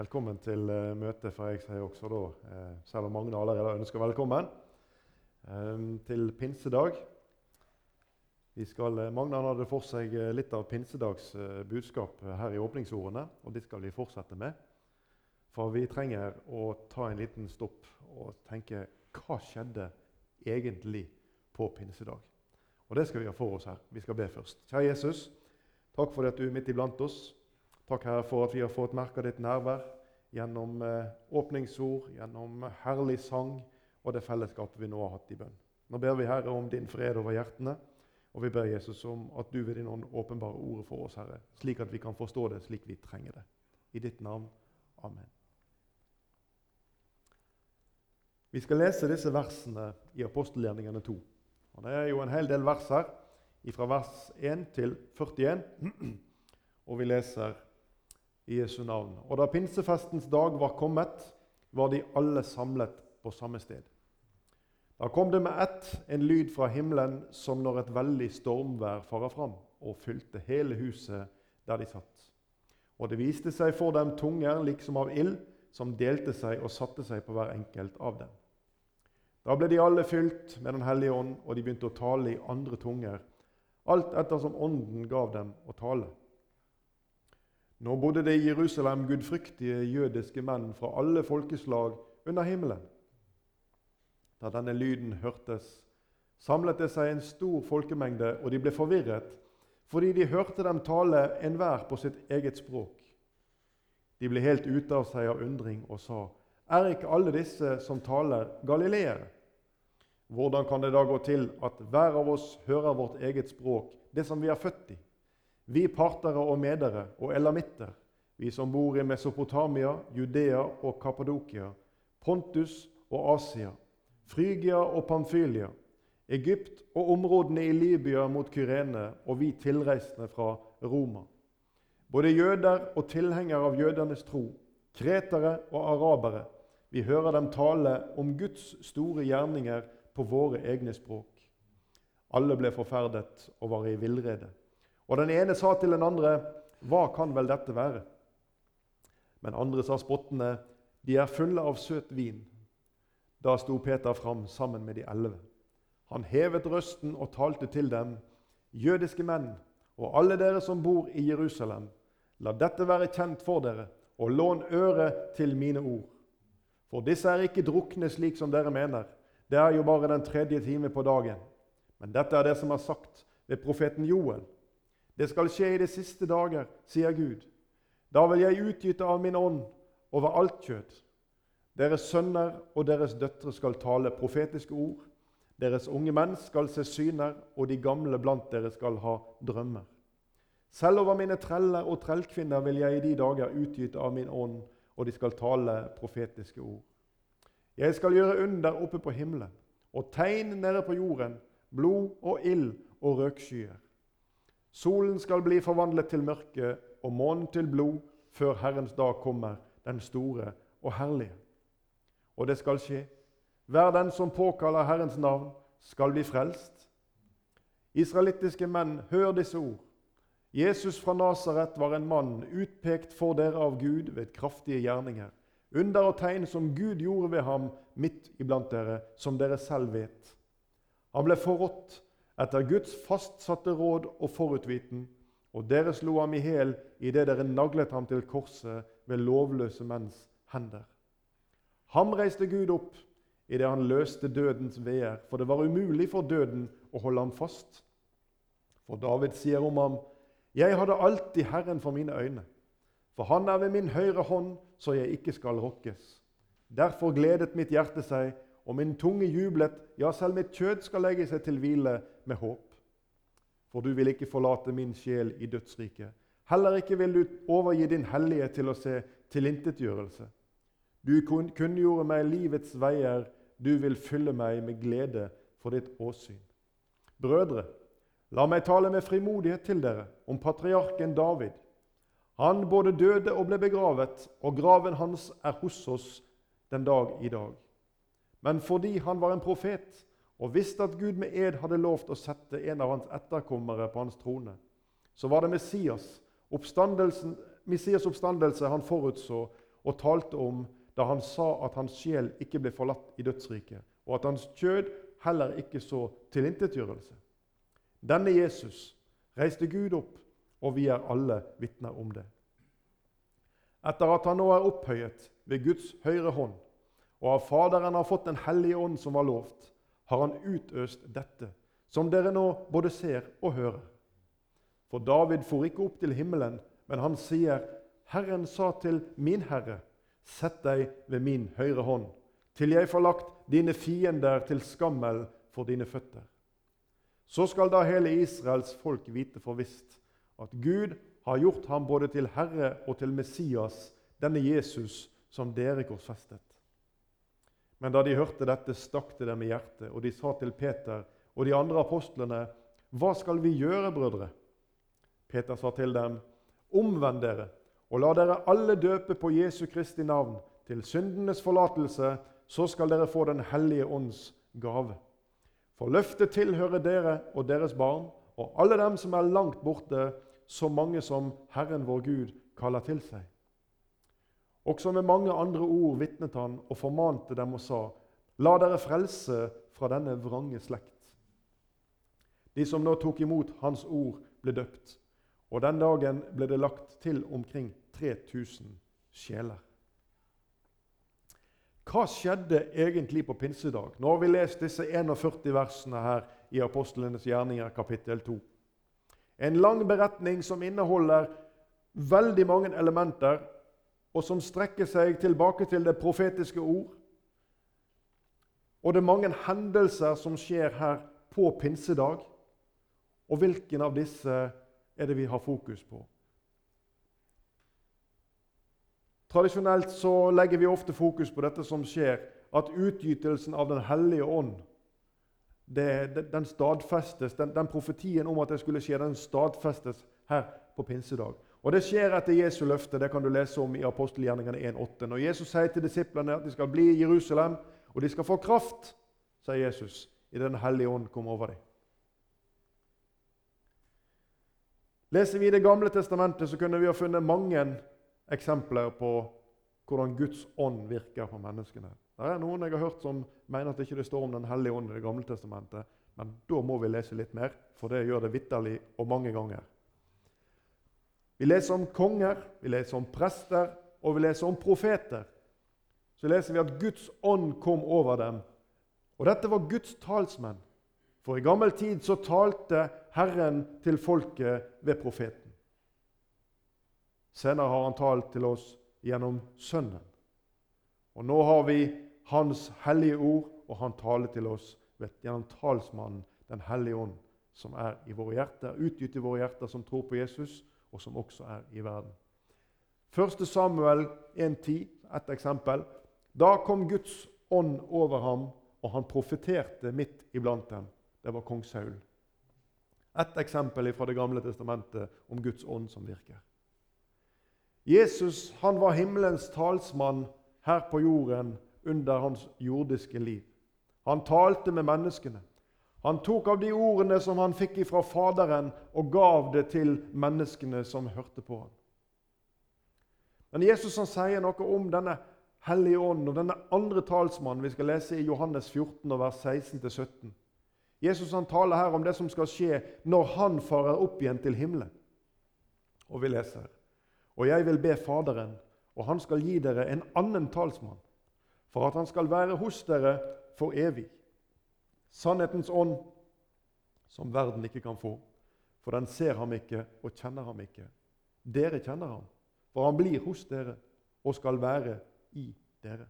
Velkommen til uh, møtet, får jeg si også da, uh, selv om Magne allerede ønsker velkommen um, til pinsedag. Vi skal, eh, Magnar hadde for seg eh, litt av pinsedags eh, budskap her i åpningsordene, og det skal vi fortsette med. For vi trenger å ta en liten stopp og tenke hva skjedde egentlig på pinsedag? Og Det skal vi ha for oss her. Vi skal be først. Kjære Jesus, takk for at du er midt iblant oss. Takk, Herre, for at vi har fått merke ditt nærvær gjennom eh, åpningsord, gjennom herlig sang og det fellesskapet vi nå har hatt i bønn. Nå ber vi, Herre, om din fred over hjertene, og vi ber Jesus om at du ved din ånd åpenbare ordet for oss, Herre, slik at vi kan forstå det slik vi trenger det. I ditt navn. Amen. Vi skal lese disse versene i apostelgjerningene 2. Og Det er jo en hel del vers her, fra vers 1 til 41. Og vi leser i Jesu navn. Og da pinsefestens dag var kommet, var de alle samlet på samme sted. Da kom det med ett en lyd fra himmelen som når et veldig stormvær farer fram, og fylte hele huset der de satt. Og det viste seg for dem tunger liksom av ild, som delte seg og satte seg på hver enkelt av dem. Da ble de alle fylt med Den hellige ånd, og de begynte å tale i andre tunger, alt etter som Ånden gav dem å tale. Nå bodde det i Jerusalem gudfryktige jødiske menn fra alle folkeslag under himmelen. Da denne lyden hørtes, samlet det seg en stor folkemengde, og de ble forvirret, fordi de hørte dem tale enhver på sitt eget språk. De ble helt ute av seg av undring og sa, Er ikke alle disse som taler, galileere? Hvordan kan det da gå til at hver av oss hører vårt eget språk, det som vi er født i? Vi partere og medere og elamitter, vi som bor i Mesopotamia, Judea og Kappadokia, Pontus og Asia, Frygia og Pamfylia, Egypt og områdene i Libya mot Kyrene og vi tilreisende fra Roma. Både jøder og tilhengere av jødenes tro, kretere og arabere, vi hører dem tale om Guds store gjerninger på våre egne språk. Alle ble forferdet og var i villrede. Og den ene sa til den andre, 'Hva kan vel dette være?' Men andre sa spottende, 'De er fulle av søt vin.' Da sto Peter fram sammen med de elleve. Han hevet røsten og talte til dem, 'Jødiske menn, og alle dere som bor i Jerusalem, la dette være kjent for dere, og lån øre til mine ord.' For disse er ikke drukne slik som dere mener. Det er jo bare den tredje time på dagen. Men dette er det som er sagt ved profeten Joel. Det skal skje i de siste dager, sier Gud. Da vil jeg utgyte av min ånd over alt kjøtt. Deres sønner og deres døtre skal tale profetiske ord. Deres unge menn skal se syner, og de gamle blant dere skal ha drømmer. Selv over mine treller og trellkvinner vil jeg i de dager utgyte av min ånd, og de skal tale profetiske ord. Jeg skal gjøre under oppe på himmelen og tegn nede på jorden, blod og ild og røkskyer. Solen skal bli forvandlet til mørke og månen til blod før Herrens dag kommer, den store og herlige. Og det skal skje. Hver den som påkaller Herrens navn, skal bli frelst. Israelittiske menn, hør disse ord. Jesus fra Nasaret var en mann utpekt for dere av Gud ved kraftige gjerninger. Under og tegn som Gud gjorde ved ham midt iblant dere, som dere selv vet. Han ble forrådt etter Guds fastsatte råd og forutviten, og dere slo ham i hæl idet dere naglet ham til korset ved lovløse menns hender. Ham reiste Gud opp idet han løste dødens veer, for det var umulig for døden å holde ham fast. For David sier om ham, 'Jeg hadde alltid Herren for mine øyne.' For han er ved min høyre hånd, så jeg ikke skal rokkes. Derfor gledet mitt hjerte seg, og min tunge jublet, ja, selv mitt kjød skal legge seg til hvile med håp. For du vil ikke forlate min sjel i dødsriket. Heller ikke vil du overgi din hellige til å se tilintetgjørelse. Du kunngjorde meg livets veier, du vil fylle meg med glede for ditt åsyn. Brødre, la meg tale med frimodighet til dere om patriarken David. Han både døde og ble begravet, og graven hans er hos oss den dag i dag. Men fordi han var en profet og visste at Gud med ed hadde lovt å sette en av hans etterkommere på hans trone, så var det Messias, Messias oppstandelse han forutså, og talte om da han sa at hans sjel ikke ble forlatt i dødsriket, og at hans kjød heller ikke så tilintetgjørelse. Denne Jesus reiste Gud opp, og vi er alle vitner om det. Etter at han nå er opphøyet ved Guds høyre hånd, og av Faderen har fått Den hellige ånd som var lovt, har han utøst dette, som dere nå både ser og hører. For David for ikke opp til himmelen, men han sier, Herren sa til min Herre, sett deg ved min høyre hånd, til jeg får lagt dine fiender til skammel for dine føtter. Så skal da hele Israels folk vite for visst at Gud har gjort ham både til Herre og til Messias, denne Jesus som dere korsfestet. Men da de hørte dette, stakk det dem i hjertet, og de sa til Peter og de andre apostlene, Hva skal vi gjøre, brødre? Peter sa til dem, Omvend dere, og la dere alle døpe på Jesu Kristi navn til syndenes forlatelse, så skal dere få Den hellige ånds gave. For løftet tilhører dere og deres barn og alle dem som er langt borte, så mange som Herren vår Gud kaller til seg. Også med mange andre ord vitnet han og formante dem og sa:" La dere frelse fra denne vrange slekt. De som nå tok imot hans ord, ble døpt, og den dagen ble det lagt til omkring 3000 sjeler. Hva skjedde egentlig på pinsedag? Nå har vi lest disse 41 versene her i Apostlenes gjerninger, kapittel 2. En lang beretning som inneholder veldig mange elementer, og som strekker seg tilbake til det profetiske ord. Og det er mange hendelser som skjer her på pinsedag. Og hvilken av disse er det vi har fokus på? Tradisjonelt så legger vi ofte fokus på dette som skjer, at utgytelsen av Den hellige ånd det, den stadfestes, den, den, profetien om at det skulle skje, den stadfestes her på pinsedag. Og Det skjer etter Jesu løfte. Det kan du lese om i apostelgjerningene 1,8. Når Jesus sier til disiplene at de skal bli i Jerusalem, og de skal få kraft, sier Jesus, i Den hellige ånd kom over dem. Leser vi Det gamle testamentet, så kunne vi ha funnet mange eksempler på hvordan Guds ånd virker på menneskene. Det er noen jeg har hørt som mener at det ikke står om Den hellige ånd i Det gamle testamentet. Men da må vi lese litt mer, for det gjør det vitterlig og mange ganger. Vi leser om konger, vi leser om prester, og vi leser om profeter. Så leser vi at Guds ånd kom over dem. Og dette var Guds talsmenn. For i gammel tid så talte Herren til folket ved profeten. Senere har han talt til oss gjennom Sønnen. Og nå har vi Hans hellige ord, og han taler til oss gjennom talsmannen Den hellige ånd, som er i våre hjerter, utgitt i våre hjerter som tror på Jesus, og som også er i verden. 1. Samuel 1,10, et eksempel. Da kom Guds ånd over ham, og han profeterte midt iblant dem. Det var kong Saul. Et eksempel fra Det gamle testamentet om Guds ånd som virker. Jesus han var himmelens talsmann her på jorden under hans jordiske liv. Han talte med menneskene. Han tok av de ordene som han fikk ifra Faderen, og gav det til menneskene som hørte på ham. Men Jesus han sier noe om denne Hellige Ånd og denne andre talsmannen vi skal lese i Johannes 14, vers 16-17. Jesus han taler her om det som skal skje når han farer opp igjen til himmelen. Og vi leser Og jeg vil be Faderen, og han skal gi dere en annen talsmann, for at han skal være hos dere for evig Sannhetens ånd, som verden ikke kan få, for den ser ham ikke og kjenner ham ikke. Dere kjenner ham, for han blir hos dere og skal være i dere.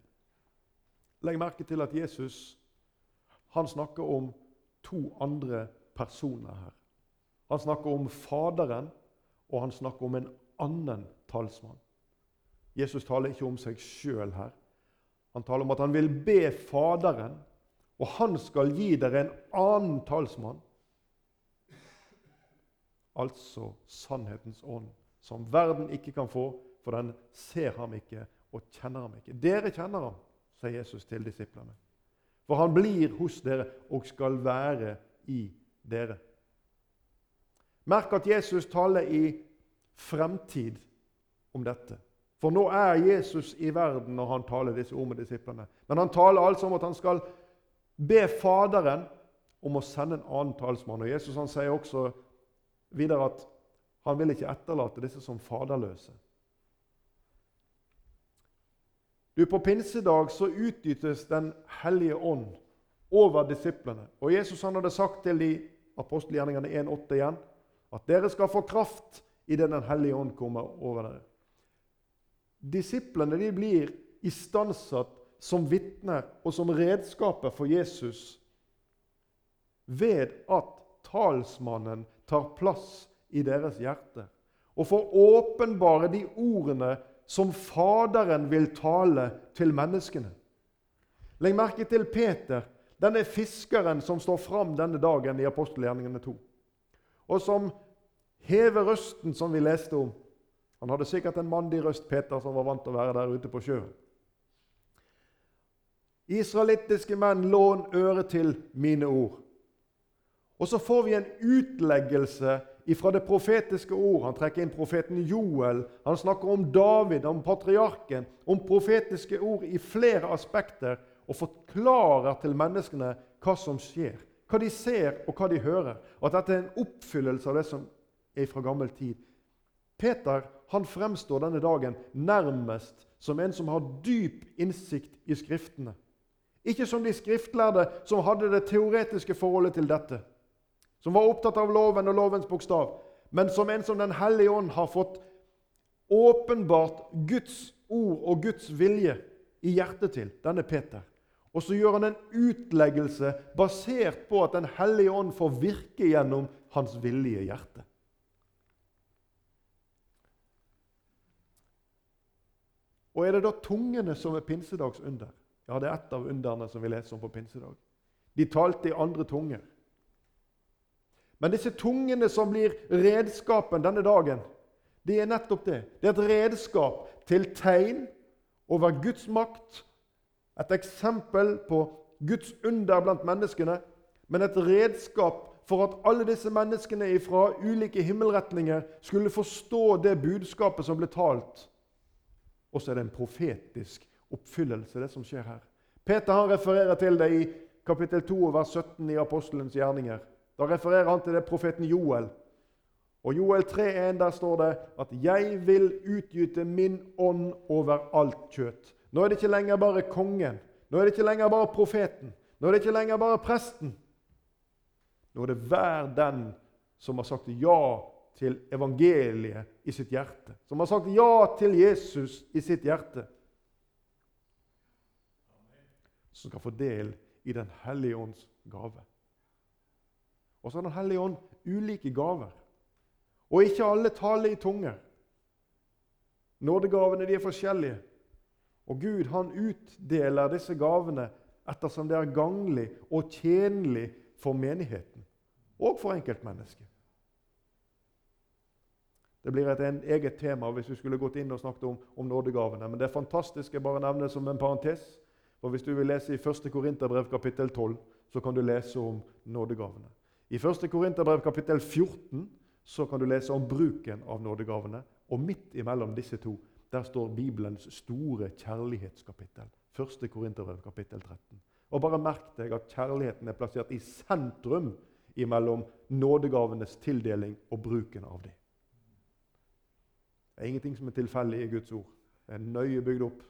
Legg merke til at Jesus han snakker om to andre personer her. Han snakker om Faderen, og han snakker om en annen talsmann. Jesus taler ikke om seg sjøl her. Han taler om at han vil be Faderen og han skal gi dere en annen talsmann. Altså sannhetens ånd, som verden ikke kan få, for den ser ham ikke og kjenner ham ikke. Dere kjenner ham, sier Jesus til disiplene. For han blir hos dere og skal være i dere. Merk at Jesus taler i fremtid om dette. For nå er Jesus i verden når han taler disse ord med disiplene. Men han taler altså om at han skal be Faderen om å sende en annen talsmann. Og Jesus han sier også videre at han vil ikke etterlate disse som faderløse. Du, På pinsedag så utdytes Den hellige ånd over disiplene. Og Jesus han hadde sagt til de apostelgjerningene 1,8 igjen at dere skal få kraft idet Den hellige ånd kommer over dere. Disiplene de blir istandsatt som vitner og som redskaper for Jesus ved at talsmannen tar plass i deres hjerte og får åpenbare de ordene som Faderen vil tale til menneskene. Legg merke til Peter, denne fiskeren som står fram denne dagen i apostelgjerningene 2, og som hever røsten, som vi leste om. Han hadde sikkert en mandig røst, Peter, som var vant til å være der ute på sjøen. Israelittiske menn, lån øre til mine ord. Og så får vi en utleggelse fra det profetiske ord. Han trekker inn profeten Joel. Han snakker om David, om patriarken, om profetiske ord i flere aspekter og forklarer til menneskene hva som skjer, hva de ser og hva de hører. Og at dette er en oppfyllelse av det som er fra gammel tid. Peter han fremstår denne dagen nærmest som en som har dyp innsikt i Skriftene. Ikke som de skriftlærde som hadde det teoretiske forholdet til dette som var opptatt av loven og lovens bokstav, men som en som Den hellige ånd har fått åpenbart Guds ord og Guds vilje i hjertet til, denne Peter. Og så gjør han en utleggelse basert på at Den hellige ånd får virke gjennom hans villige hjerte. Og er det da tungene som er pinsedags under? Ja, det er ett av underne som vi leser om på pinsedag. De talte i andre tunger. Men disse tungene som blir redskapen denne dagen, det er nettopp det. Det er et redskap til tegn over Guds makt. Et eksempel på Guds under blant menneskene, men et redskap for at alle disse menneskene fra ulike himmelretninger skulle forstå det budskapet som ble talt. Og så er det en profetisk oppfyllelse, det som skjer her. Peter han refererer til det i kapittel 2, vers 17 i Apostelens gjerninger. Da refererer han til det profeten Joel. Og Joel 3,1 der står det at 'jeg vil utgyte min ånd over alt kjøtt'. Nå er det ikke lenger bare kongen, nå er det ikke lenger bare profeten, nå er det ikke lenger bare presten. Nå er det hver den som har sagt ja til evangeliet i sitt hjerte, som har sagt ja til Jesus i sitt hjerte, som skal få del i Den hellige ånds gave. Og så har Den hellige ånd ulike gaver. Og ikke alle taler i tunger. Nådegavene de er forskjellige. Og Gud han utdeler disse gavene ettersom det er ganglig og tjenlig for menigheten og for enkeltmennesket. Det blir et eget tema hvis vi skulle gått inn og snakket om, om nådegavene. Men det fantastisk. Jeg bare nevner som en parentes. For Hvis du vil lese i 1. Korinterbrev kapittel 12, så kan du lese om nådegavene. I 1. Korinterbrev kapittel 14 så kan du lese om bruken av nådegavene. Og midt imellom disse to der står Bibelens store kjærlighetskapittel. 1. Korinterbrev kapittel 13. Og bare merk deg at kjærligheten er plassert i sentrum imellom nådegavenes tildeling og bruken av dem. Det er ingenting som er tilfeldig i Guds ord. Det er nøye bygd opp.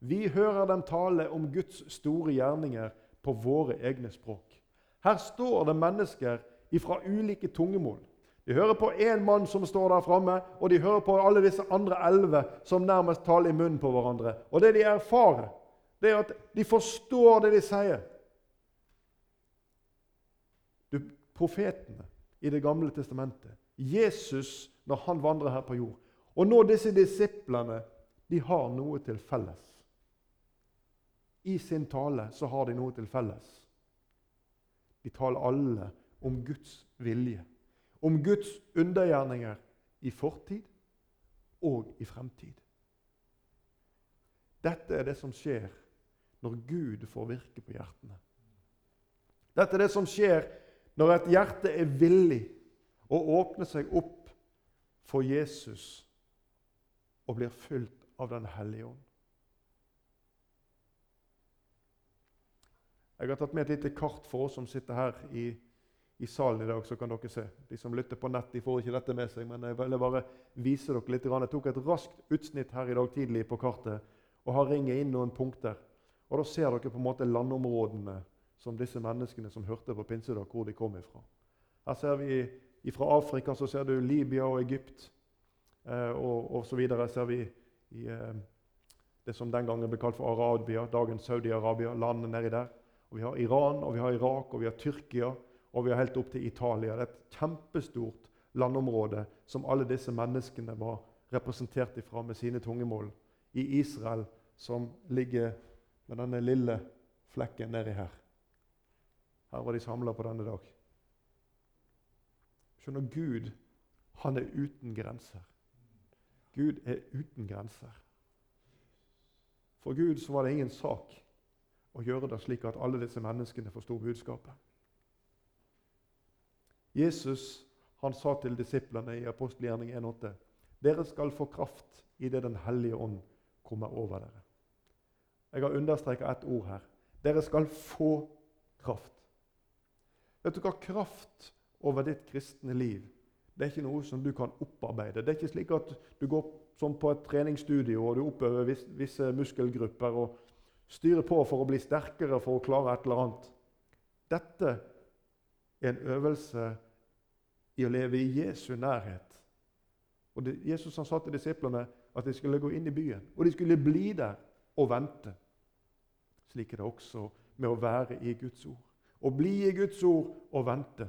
Vi hører dem tale om Guds store gjerninger på våre egne språk. Her står det mennesker fra ulike tungemål. De hører på én mann som står der framme, og de hører på alle disse andre elleve som nærmest taler i munnen på hverandre. Og det de erfarer, det er at de forstår det de sier. Du, profetene i Det gamle testamentet, Jesus når han vandrer her på jord, og nå disse disiplene, de har noe til felles. I sin tale så har de noe til felles. De taler alle om Guds vilje, om Guds undergjerninger i fortid og i fremtid. Dette er det som skjer når Gud får virke på hjertene. Dette er det som skjer når et hjerte er villig å åpne seg opp for Jesus og blir fylt av Den hellige ånd. Jeg har tatt med et lite kart for oss som sitter her i, i salen i dag. så kan dere se. De som lytter på nett, de får ikke dette med seg, men jeg ville bare vise dere litt. Jeg tok et raskt utsnitt her i dag tidlig på kartet og har ringet inn noen punkter. Og Da ser dere på en måte landområdene som disse menneskene som hørte på pinsedag, hvor de kom ifra. Her ser vi Fra Afrika så ser du Libya og Egypt. Eh, og, osv. ser vi i eh, det som den gangen ble kalt for Arabia, dagens Saudi-Arabia, landet nedi der. Og Vi har Iran, og vi har Irak, og vi har Tyrkia, og vi har helt opp til Italia. Det er et kjempestort landområde som alle disse menneskene var representert ifra med sine tungemål. I Israel, som ligger med denne lille flekken nedi her. Her var de samla på denne dag. Skjønner Gud, han er uten grenser. Gud er uten grenser. For Gud så var det ingen sak å gjøre det slik at alle disse menneskene forsto budskapet. Jesus han sa til disiplene i apostelgjerning 1,8.: Dere skal få kraft idet Den hellige ånd kommer over dere. Jeg har understreka ett ord her. Dere skal få kraft. Vet du hva kraft over ditt kristne liv det er ikke noe som du kan opparbeide. Det er ikke slik at du går som på et treningsstudio og du oppøver visse muskelgrupper og styrer på for å bli sterkere for å klare et eller annet. Dette er en øvelse i å leve i Jesu nærhet. Og det, Jesus han sa til disiplene at de skulle gå inn i byen, og de skulle bli der og vente. Slik er det også med å være i Guds ord. Å bli i Guds ord og vente,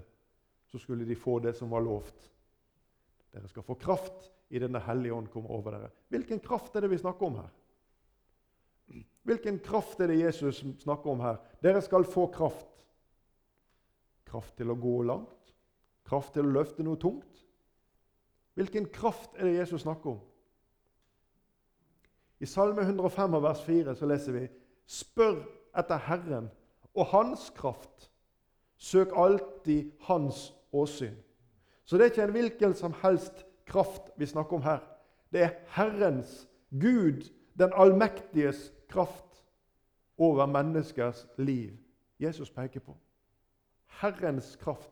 så skulle de få det som var lovt. Dere skal få kraft i denne hellige ånd kommer over dere. Hvilken kraft er det vi snakker om her? Hvilken kraft er det Jesus snakker om her? Dere skal få kraft. Kraft til å gå langt? Kraft til å løfte noe tungt? Hvilken kraft er det Jesus snakker om? I Salme 105 vers 4 så leser vi Spør etter Herren og Hans kraft. Søk alltid Hans åsyn. Så det er ikke en hvilken som helst kraft vi snakker om her. Det er Herrens, Gud, den allmektiges kraft over menneskers liv Jesus peker på. Herrens kraft.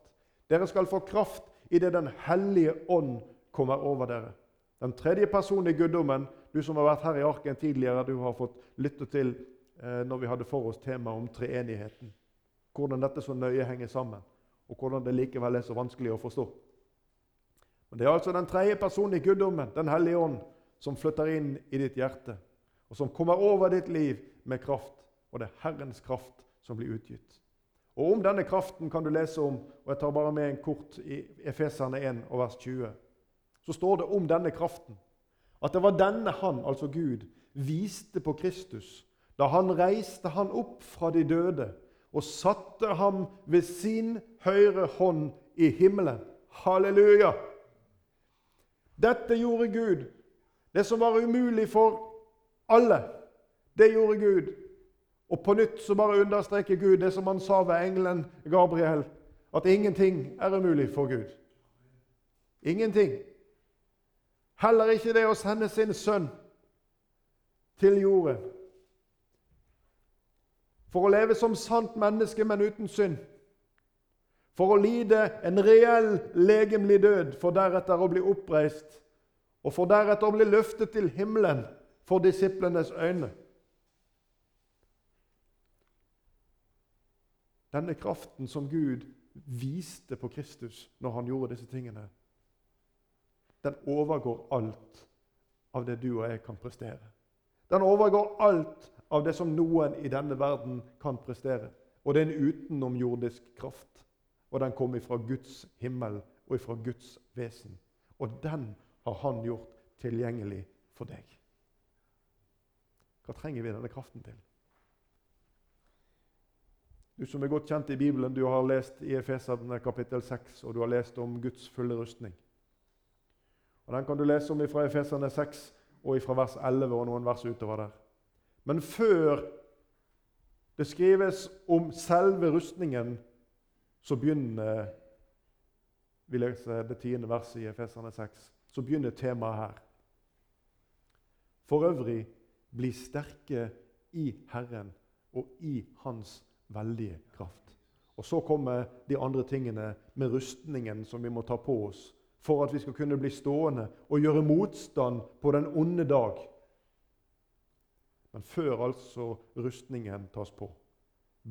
Dere skal få kraft idet Den hellige ånd kommer over dere. Den tredje personen i guddommen, du som har vært her i arken tidligere, du har fått lytte til eh, når vi hadde for oss temaet om treenigheten. Hvordan dette så nøye henger sammen, og hvordan det likevel er så vanskelig å forstå. Men Det er altså den tredje personen i guddommen, Den hellige ånd, som flytter inn i ditt hjerte, og som kommer over ditt liv med kraft. Og det er Herrens kraft som blir utgitt. Og Om denne kraften kan du lese om, og jeg tar bare med en kort i Efeserne 1 og vers 20. Så står det om denne kraften at det var denne han, altså Gud, viste på Kristus da han reiste han opp fra de døde og satte ham ved sin høyre hånd i himmelen. Halleluja! Dette gjorde Gud. Det som var umulig for alle, det gjorde Gud. Og på nytt så bare understreker Gud det som han sa ved engelen Gabriel, at ingenting er umulig for Gud. Ingenting. Heller ikke det å sende sin sønn til jorden. For å leve som sant menneske, men uten synd for å lide en reell legemlig død, for deretter å bli oppreist, og for deretter å bli løftet til himmelen for disiplenes øyne. Denne kraften som Gud viste på Kristus når han gjorde disse tingene, den overgår alt av det du og jeg kan prestere. Den overgår alt av det som noen i denne verden kan prestere. Og det er en utenomjordisk kraft og den kom ifra Guds himmel og ifra Guds vesen. Og den har han gjort tilgjengelig for deg. Hva trenger vi denne kraften til? Du som er godt kjent i Bibelen, du har lest i Efeserne kapittel 6, og du har lest om Guds fulle rustning. Og Den kan du lese om fra Efeserne 6 og fra vers 11 og noen vers utover der. Men før det skrives om selve rustningen så begynner Vi leser det tiende verset i Efeserne 6. Så begynner temaet her. For øvrig, bli sterke i Herren og i Hans veldige kraft. Og Så kommer de andre tingene med rustningen som vi må ta på oss for at vi skal kunne bli stående og gjøre motstand på den onde dag. Men før altså rustningen tas på.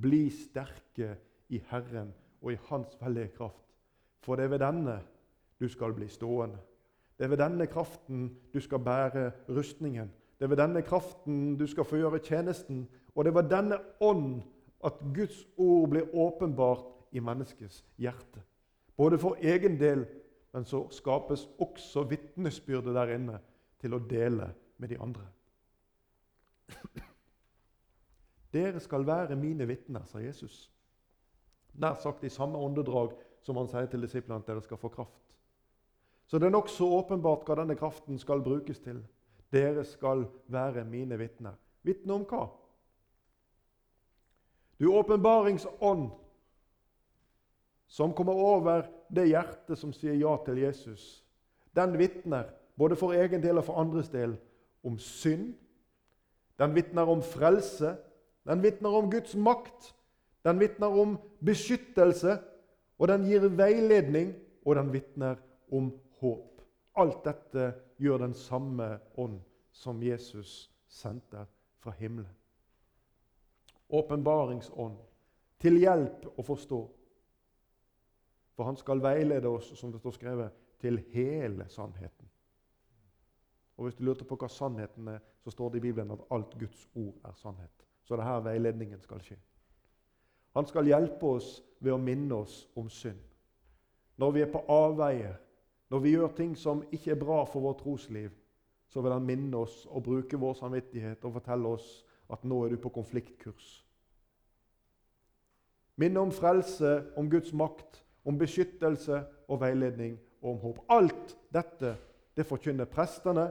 Bli sterke i Herren og i Hans veldige kraft. For det er ved denne du skal bli stående. Det er ved denne kraften du skal bære rustningen. Det ved denne kraften du skal få gjøre tjenesten. Og det var denne ånd at Guds ord blir åpenbart i menneskets hjerte. Både for egen del, men så skapes også vitnesbyrdet der inne til å dele med de andre. Dere skal være mine vitner, sa Jesus. Nær sagt i samme åndedrag som han sier til disiplene at dere skal få kraft. Så det er nokså åpenbart hva denne kraften skal brukes til. Dere skal være mine vitner. Vitne om hva? Du åpenbaringsånd som kommer over det hjertet som sier ja til Jesus. Den vitner, både for egen del og for andres del, om synd. Den vitner om frelse. Den vitner om Guds makt. Den vitner om beskyttelse. Og den gir veiledning, og den vitner om håp. Alt dette gjør den samme ånd som Jesus sendte fra himmelen. Åpenbaringsånd. Til hjelp å forstå. For han skal veilede oss, som det står skrevet, til hele sannheten. Og Hvis du lurte på hva sannheten er, så står det i Bibelen at alt Guds ord er sannhet. Så det er her veiledningen skal skje. Han skal hjelpe oss ved å minne oss om synd. Når vi er på avveier, når vi gjør ting som ikke er bra for vårt trosliv, så vil han minne oss og bruke vår samvittighet og fortelle oss at nå er du på konfliktkurs. Minne om frelse, om Guds makt, om beskyttelse og veiledning og om håp. Alt dette det forkynner prestene,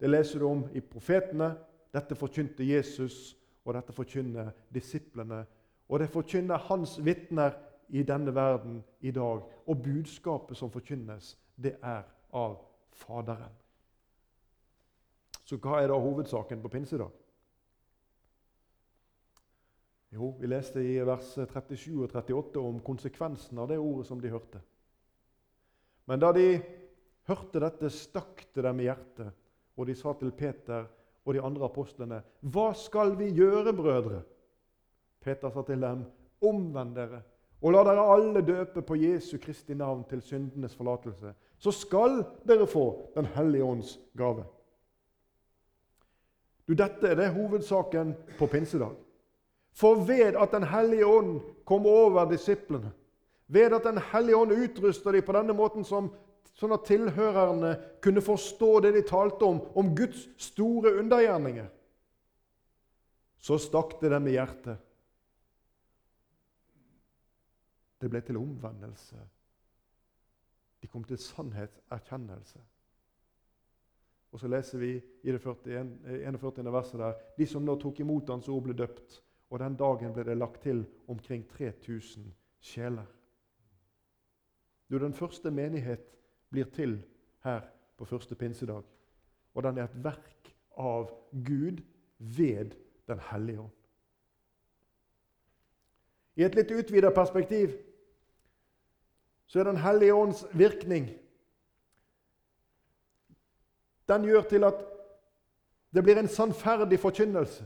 det leser du om i profetene. Dette forkynte Jesus, og dette forkynner disiplene. Og det forkynner hans vitner i denne verden i dag. Og budskapet som forkynnes, det er av Faderen. Så hva er da hovedsaken på pinsedag? Jo, vi leste i vers 37 og 38 om konsekvensen av det ordet som de hørte. Men da de hørte dette, stakk det dem i hjertet, og de sa til Peter og de andre apostlene.: Hva skal vi gjøre, brødre? Peter sa til dem, Omvend dere, og la dere alle døpe på Jesu Kristi navn til syndenes forlatelse. Så skal dere få Den hellige ånds gave. Du, Dette er det hovedsaken på pinsedag. For ved at Den hellige ånd kom over disiplene, ved at Den hellige ånd utrusta dem på denne måten som, sånn at tilhørerne kunne forstå det de talte om, om Guds store undergjerninger, så stakk det dem i hjertet. Det ble til omvendelse. De kom til sannhetserkjennelse. Og så leser vi i det 41, 41. verset der de som nå tok imot hans ord, ble døpt. Og den dagen ble det lagt til omkring 3000 sjeler. Du, Den første menighet blir til her på første pinsedag. Og den er et verk av Gud ved Den hellige ånd. I et litt utvida perspektiv så er Den hellige ånds virkning Den gjør til at det blir en sannferdig forkynnelse.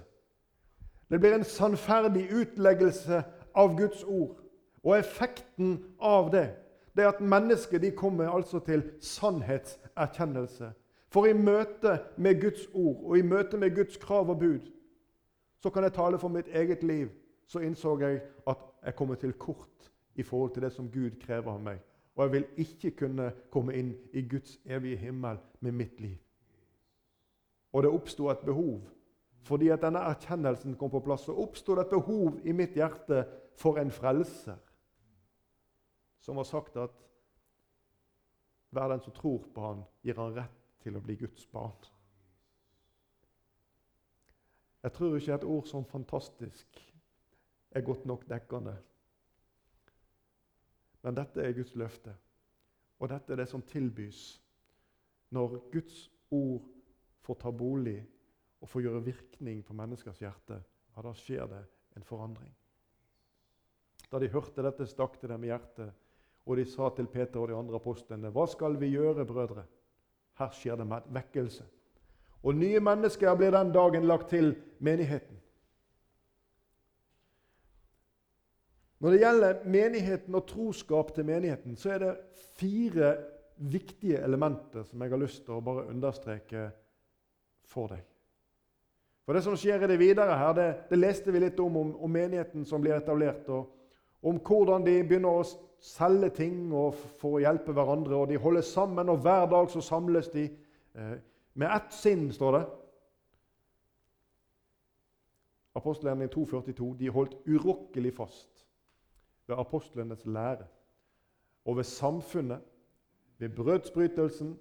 Det blir en sannferdig utleggelse av Guds ord. Og effekten av det det er at mennesker de kommer altså til sannhetserkjennelse. For i møte med Guds ord og i møte med Guds krav og bud så kan jeg tale for mitt eget liv. Så innså jeg at jeg kommer til kort i forhold til det som Gud krever av meg. Og jeg vil ikke kunne komme inn i Guds evige himmel med mitt liv. Og det oppsto et behov fordi at denne erkjennelsen kom på plass, så oppstod det et behov i mitt hjerte for en frelser som har sagt at hver den som tror på han, gir han rett til å bli Guds barn. Jeg tror ikke et ord som 'fantastisk' er godt nok dekkende. Men dette er Guds løfte, og dette er det som tilbys når Guds ord får ta bolig og får gjøre virkning på menneskers hjerte, ja, da skjer det en forandring. Da de hørte dette, stakk det dem i hjertet, og de sa til Peter og de andre apostlene.: Hva skal vi gjøre, brødre? Her skjer det vekkelse. Og nye mennesker blir den dagen lagt til menigheten. Når det gjelder menigheten og troskap til menigheten, så er det fire viktige elementer som jeg har lyst til å bare understreke for deg. For Det som skjer i det videre her, det, det leste vi litt om, om, om menigheten som blir etablert. og Om hvordan de begynner å selge ting og for å hjelpe hverandre. og De holder sammen, og hver dag så samles de eh, med ett sinn, står det. Apostelgjerningen 2,42. De holdt urokkelig fast ved apostlenes lære og ved samfunnet, ved brødsbrytelsen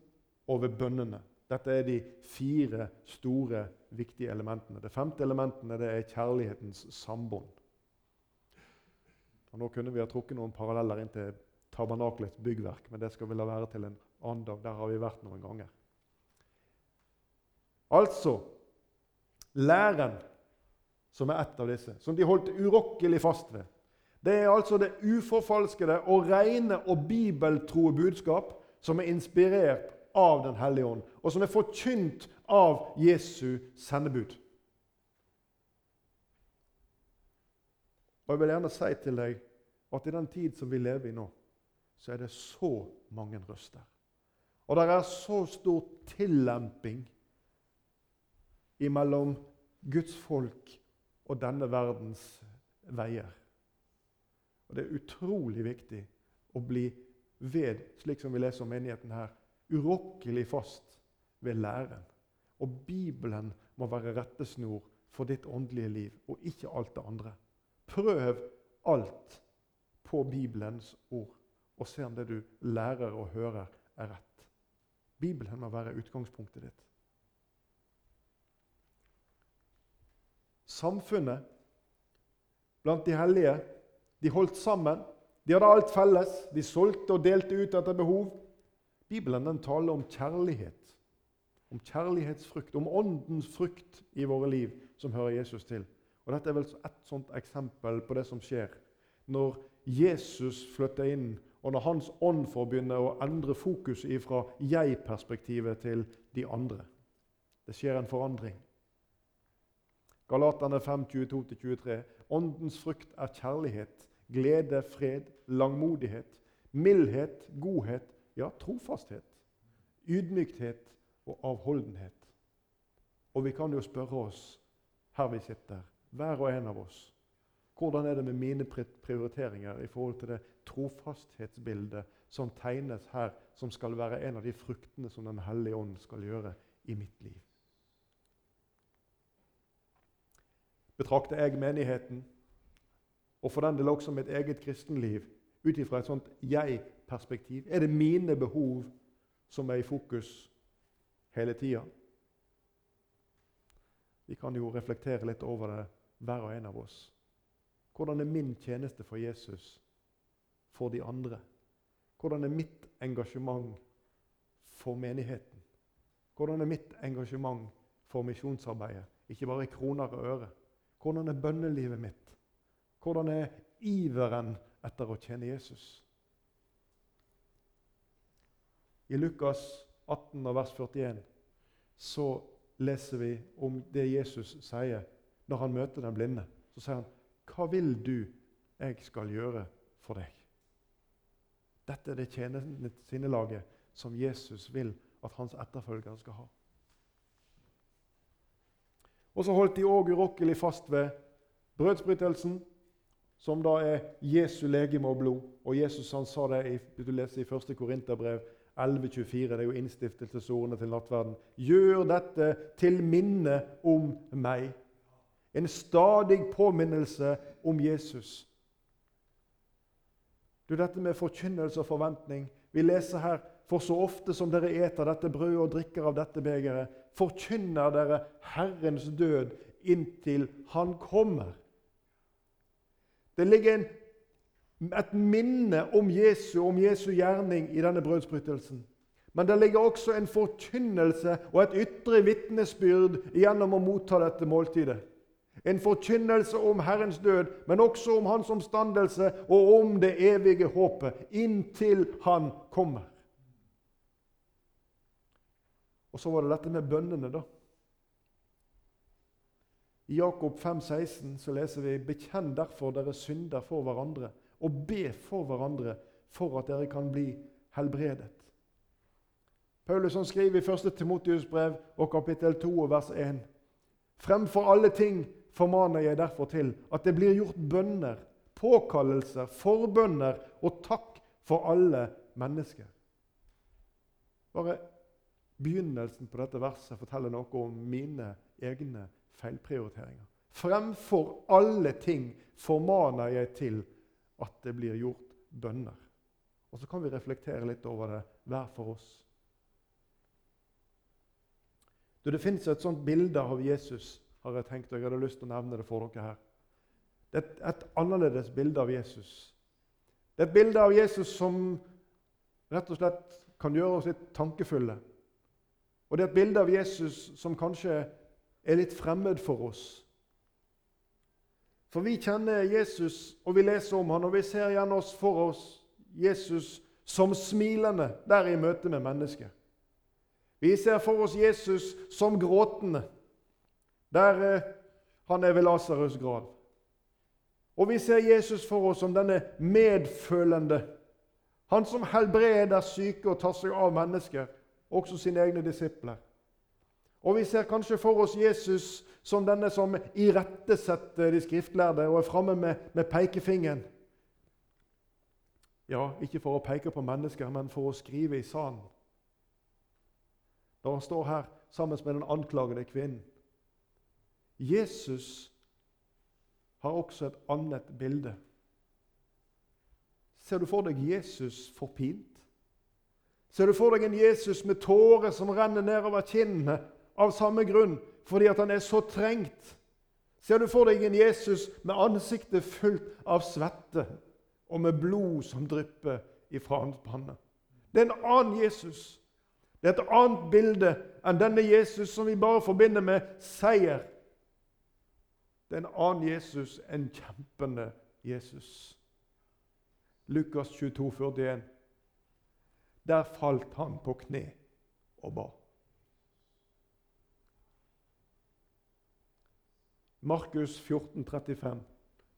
og ved bønnene. Dette er de fire store, viktige elementene. Det femte elementet det er kjærlighetens sambånd. Og nå kunne vi ha trukket noen paralleller inn til tabernakelets byggverk, men det skal vi la være til en annen dag. Der har vi vært noen ganger. Altså læren, som er ett av disse, som de holdt urokkelig fast ved. Det er altså det uforfalskede og rene og bibeltroe budskap som er inspirert av Den hellige ånd, og som er forkynt av Jesu sendebud. Og Jeg vil gjerne si til deg at i den tid som vi lever i nå, så er det så mange røster. Og det er så stor tillemping mellom Guds folk og denne verdens veier. Og Det er utrolig viktig å bli ved, slik som vi leser om menigheten her, urokkelig fast ved læren. Og Bibelen må være rettesnor for ditt åndelige liv, og ikke alt det andre. Prøv alt på Bibelens ord, og se om det du lærer og hører, er rett. Bibelen må være utgangspunktet ditt. Samfunnet blant de hellige de holdt sammen. De hadde alt felles. De solgte og delte ut etter behov. Bibelen den taler om kjærlighet, om kjærlighetsfrukt, om åndens frukt i våre liv som hører Jesus til. Og Dette er vel et sånt eksempel på det som skjer når Jesus flytter inn, og når Hans ånd får begynne å endre fokus fra jeg-perspektivet til de andre. Det skjer en forandring. Galaterne 5, 22-23. Åndens frukt er kjærlighet, glede, fred, langmodighet, mildhet, godhet, ja, trofasthet, ydmykhet og avholdenhet. Og vi kan jo spørre oss her vi sitter, hver og en av oss, hvordan er det med mine prioriteringer i forhold til det trofasthetsbildet som tegnes her, som skal være en av de fruktene som Den hellige ånd skal gjøre i mitt liv? Betrakter jeg menigheten og for den del også mitt eget kristenliv, ut ifra et sånt jeg-perspektiv? Er det mine behov som er i fokus hele tida? Vi kan jo reflektere litt over det, hver og en av oss. Hvordan er min tjeneste for Jesus for de andre? Hvordan er mitt engasjement for menigheten? Hvordan er mitt engasjement for misjonsarbeidet? Ikke bare i kroner og øre. Hvordan er bønnelivet mitt? Hvordan er iveren etter å tjene Jesus? I Lukas 18, vers 41 så leser vi om det Jesus sier når han møter den blinde. Så sier han, 'Hva vil du jeg skal gjøre for deg?' Dette er det tjenesinnelaget som Jesus vil at hans etterfølgere skal ha. Og så holdt de òg urokkelig fast ved brødsbrytelsen, som da er Jesu legeme og blod. Og Jesus han sa det i, du leser i 1. Korinterbrev 11,24. Det er jo innstiftelsesordene til nattverden. Gjør dette til minne om meg. En stadig påminnelse om Jesus. Du, Dette med forkynnelse og forventning. Vi leser her For så ofte som dere eter dette brødet og drikker av dette begeret, forkynner dere Herrens død inntil Han kommer. Det ligger en, et minne om Jesu, om Jesu gjerning i denne brødsbrytelsen. Men det ligger også en forkynnelse og et ytre vitnesbyrd gjennom å motta dette måltidet. En forkynnelse om Herrens død, men også om Hans omstandelse og om det evige håpet inntil Han kommer. Og så var det dette med bønnene, da. I Jakob 5,16 så leser vi:" Bekjenn derfor dere synder for hverandre, og be for hverandre for at dere kan bli helbredet. Paulus skriver i 1. Timotius brev og kapittel 2 og vers 1.: Fremfor alle ting formaner jeg derfor til at det blir gjort bønner, påkallelser, forbønner og takk for alle mennesker. Bare begynnelsen på dette verset forteller noe om mine egne feilprioriteringer. Fremfor alle ting formaner jeg til at det blir gjort bønner. Og Så kan vi reflektere litt over det hver for oss. Du, det fins et sånt bilde av Jesus har jeg tenkt, og jeg hadde lyst til å nevne det for dere her. Det er et, et annerledes bilde av Jesus. Det er et bilde av Jesus som rett og slett kan gjøre oss litt tankefulle. Og det er et bilde av Jesus som kanskje er litt fremmed for oss. For vi kjenner Jesus, og vi leser om han, og vi ser igjen oss for oss Jesus som smilende der i møte med mennesket. Vi ser for oss Jesus som gråtende der eh, han er ved Lasarus' grav. Og vi ser Jesus for oss som denne medfølende. Han som helbreder syke og tar seg av mennesker, også sine egne disipler. Og vi ser kanskje for oss Jesus som denne som irettesetter de skriftlærde og er framme med, med pekefingeren. Ja, ikke for å peke på mennesker, men for å skrive i sanden. Når han står her sammen med den anklagede kvinnen. Jesus har også et annet bilde. Ser du for deg Jesus forpint? Ser du for deg en Jesus med tårer som renner nedover kinnene av samme grunn, fordi at han er så trengt? Ser du for deg en Jesus med ansiktet fullt av svette og med blod som drypper ifra hans panne? Det er en annen Jesus. Det er et annet bilde enn denne Jesus som vi bare forbinder med seier det er en annen Jesus, en kjempende Jesus. Lukas 22, 41. Der falt han på kne og ba. Markus 14, 35.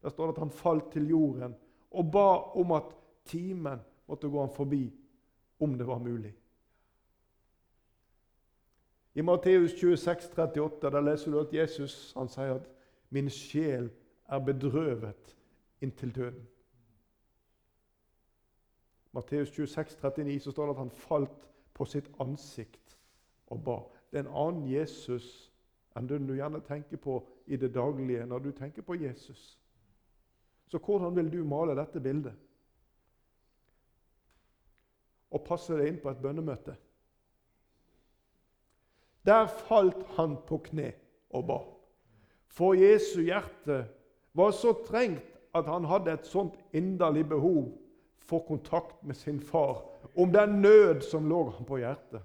Der står det at han falt til jorden og ba om at timen måtte gå han forbi, om det var mulig. I Matteus 26, 38 der leser du at Jesus han sier at Min sjel er bedrøvet inntil døden. Matteus 26, 39 så står det at han falt på sitt ansikt og ba. Det er en annen Jesus enn den du gjerne tenker på i det daglige når du tenker på Jesus. Så hvordan vil du male dette bildet? Og passe deg inn på et bønnemøte? Der falt han på kne og ba. For Jesu hjerte var så trengt at han hadde et sånt inderlig behov for kontakt med sin far om den nød som lå ham på hjertet.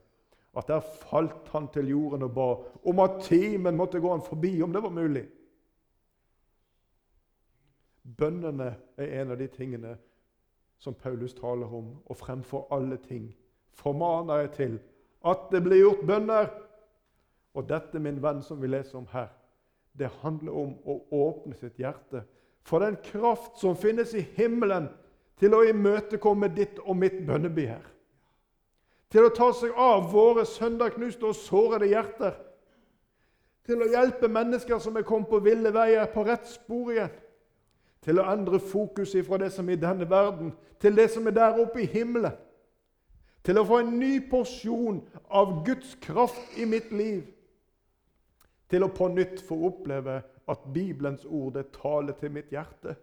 At der falt han til jorden og ba om at timen måtte gå han forbi, om det var mulig. Bønnene er en av de tingene som Paulus taler om, og fremfor alle ting formaner jeg til at det blir gjort bønner. Og dette, min venn, som vi leser om her, det handler om å åpne sitt hjerte for den kraft som finnes i himmelen til å imøtekomme ditt og mitt bønnebegjær. Til å ta seg av våre sønderknuste og sårede hjerter. Til å hjelpe mennesker som er kommet på ville veier, på rett spor igjen. Til å endre fokus fra det som er i denne verden, til det som er der oppe i himmelen. Til å få en ny porsjon av Guds kraft i mitt liv til å på nytt få oppleve at Bibelens ord det taler til mitt hjerte.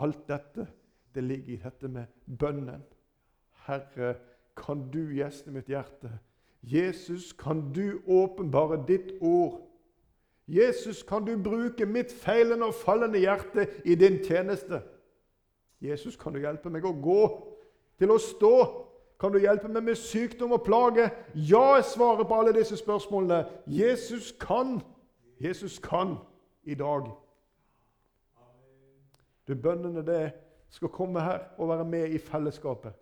Alt dette det ligger i dette med bønnen. Herre, kan du gjeste mitt hjerte? Jesus, kan du åpenbare ditt ord? Jesus, kan du bruke mitt feilende og fallende hjerte i din tjeneste? Jesus, kan du hjelpe meg å gå, til å stå? Kan du hjelpe meg med sykdom og plage? Ja, er svaret på alle disse spørsmålene. Jesus kan. Jesus kan i dag. Du, Bønnene det skal komme her og være med i fellesskapet.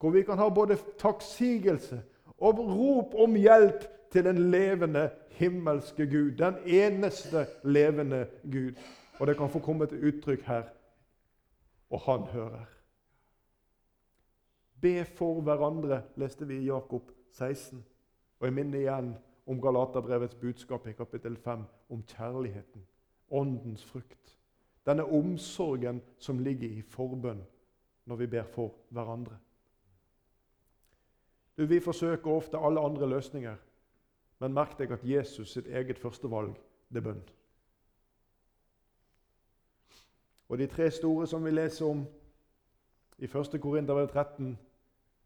Hvor vi kan ha både takksigelse og rop om hjelp til den levende himmelske Gud. Den eneste levende Gud. Og det kan få komme til uttrykk her. Og han hører. Be for hverandre, leste vi i Jakob 16. Og jeg minner igjen om Galaterbrevets budskap i kapittel 5 om kjærligheten, åndens frukt. Denne omsorgen som ligger i forbønn når vi ber for hverandre. Vi forsøker ofte alle andre løsninger, men merk deg at Jesus sitt eget førstevalg det er bønn. Og de tre store som vi leser om i 1. Korinterbrev 13,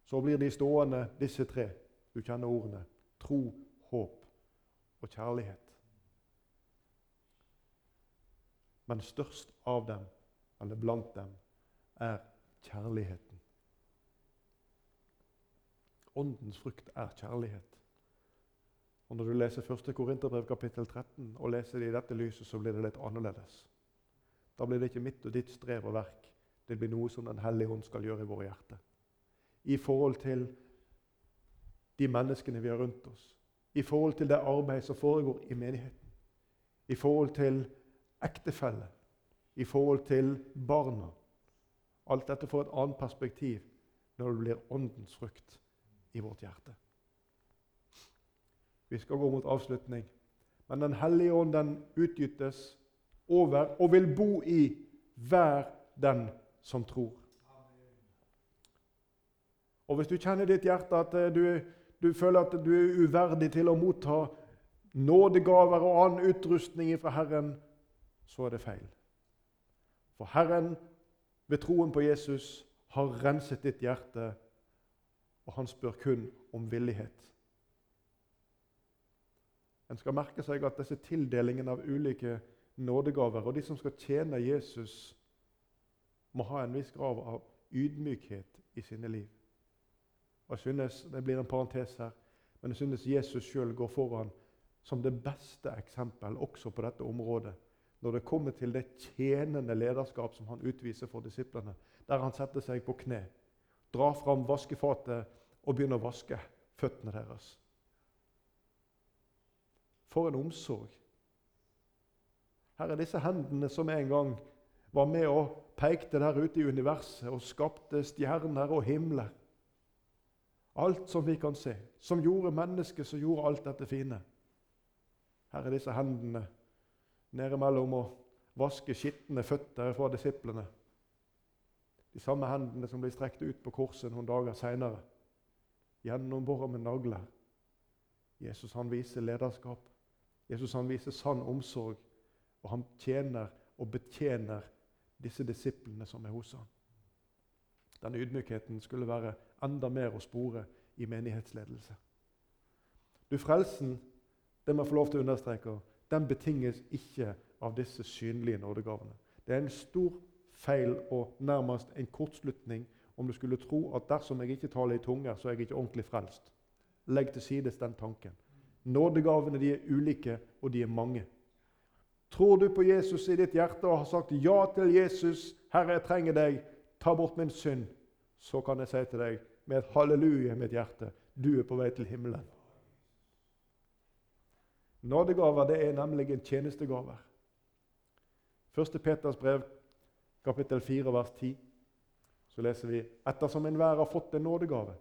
så blir de stående, disse tre. Du kjenner ordene. Tro, håp og kjærlighet. Men størst av dem, eller blant dem, er kjærligheten. Åndens frukt er kjærlighet. Og Når du leser 1. Korinterbrev kapittel 13 og leser det i dette lyset, så blir det litt annerledes. Da blir det ikke mitt og ditt strev og verk. Det blir noe som Den hellige ånd skal gjøre i våre hjerter. I forhold til de menneskene vi har rundt oss. I forhold til det arbeid som foregår i menigheten. I forhold til ektefelle. I forhold til barna. Alt dette får et annet perspektiv når det blir åndens frukt i vårt hjerte. Vi skal gå mot avslutning. Men Den hellige ånd den utgytes over og vil bo i hver den som tror. Og Hvis du kjenner ditt hjerte at eh, du, du føler at du er uverdig til å motta nådegaver og annen utrustning fra Herren, så er det feil. For Herren, ved troen på Jesus, har renset ditt hjerte, og han spør kun om villighet. En skal merke seg at disse tildelingene av ulike nådegaver og de som skal tjene Jesus, må ha en viss grad av ydmykhet i sine liv. Og jeg synes, Det blir en parentes her, men jeg synes Jesus sjøl går foran som det beste eksempel også på dette området når det kommer til det tjenende lederskap som han utviser for disiplene, der han setter seg på kne, drar fram vaskefatet og begynner å vaske føttene deres. For en omsorg. Her er disse hendene som en gang var med og pekte der ute i universet og skapte stjerner og himler. Alt som vi kan se, som gjorde mennesket, som gjorde alt dette fine. Her er disse hendene nede mellom å vaske skitne føtter fra disiplene. De samme hendene som ble strekt ut på korset noen dager seinere. Gjennombora med nagler. Jesus han viser lederskap. Jesus han viser sann omsorg, og han tjener og betjener disse disiplene som er hos ham. Denne ydmykheten skulle være enda mer å spore i menighetsledelse. Du, Frelsen, det må jeg få lov til å understreke, den betinges ikke av disse synlige nådegavene. Det er en stor feil og nærmest en kortslutning om du skulle tro at dersom jeg ikke taler i tunger, så er jeg ikke ordentlig frelst. Legg til sides den tanken. Nådegavene de er ulike, og de er mange. Tror du på Jesus i ditt hjerte og har sagt ja til Jesus, 'Herre, jeg trenger deg, ta bort min synd', så kan jeg si til deg med et halleluja i mitt hjerte, du er på vei til himmelen. Nådegaver det er nemlig en tjenestegaver. 1. Peters brev, kapittel 4, vers 10, så leser vi ettersom enhver har fått en nådegave,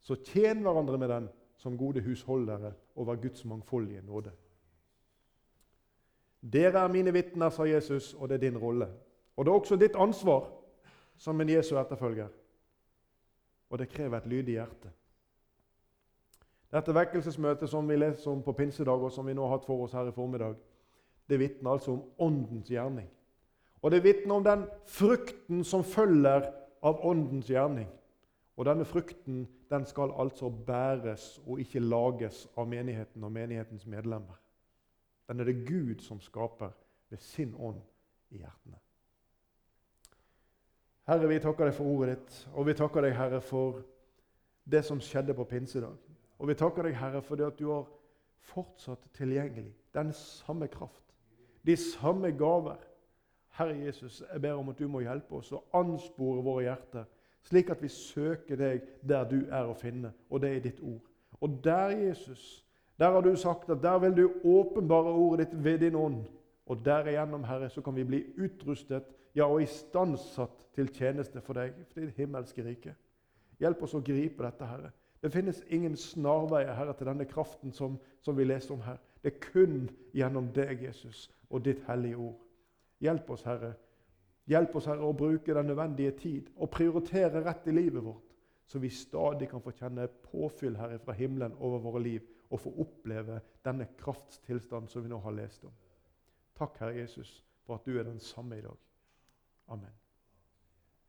så tjen hverandre med den som gode husholdere over Guds mangfoldige nåde. Dere er mine vitner, sa Jesus, og det er din rolle. Og det er også ditt ansvar som en Jesu etterfølger. Og det krever et lydig hjerte. Dette vekkelsesmøtet som vi leser om på pinsedag, og som vi nå har hatt for oss her i formiddag, det vitner altså om Åndens gjerning. Og det vitner om den frukten som følger av Åndens gjerning. Og denne frukten den skal altså bæres og ikke lages av menigheten og menighetens medlemmer. Den er det Gud som skaper ved sin ånd i hjertene. Herre, vi takker deg for ordet ditt, og vi takker deg, Herre, for det som skjedde på pinsedag. Og vi takker deg, Herre, for det at du har fortsatt tilgjengelig den samme kraft, de samme gaver. Herre Jesus, jeg ber om at du må hjelpe oss og anspore våre hjerter, slik at vi søker deg der du er å finne, og det er i ditt ord. Og der, Jesus, der har du sagt at der vil du åpenbare ordet ditt ved din ånd. Og derigjennom, Herre, så kan vi bli utrustet ja, og istandsatt til tjeneste for deg, for ditt himmelske rike. Hjelp oss å gripe dette, Herre. Det finnes ingen snarveier Herre, til denne kraften som, som vi leser om her. Det er kun gjennom deg, Jesus, og ditt hellige ord. Hjelp oss, Herre. Hjelp oss, Herre, å bruke den nødvendige tid og prioritere rett i livet vårt, så vi stadig kan få kjenne påfyll Herre, fra himmelen over våre liv og få oppleve denne kraftstilstand som vi nå har lest om. Takk, Herre Jesus, for at du er den samme i dag. Amen.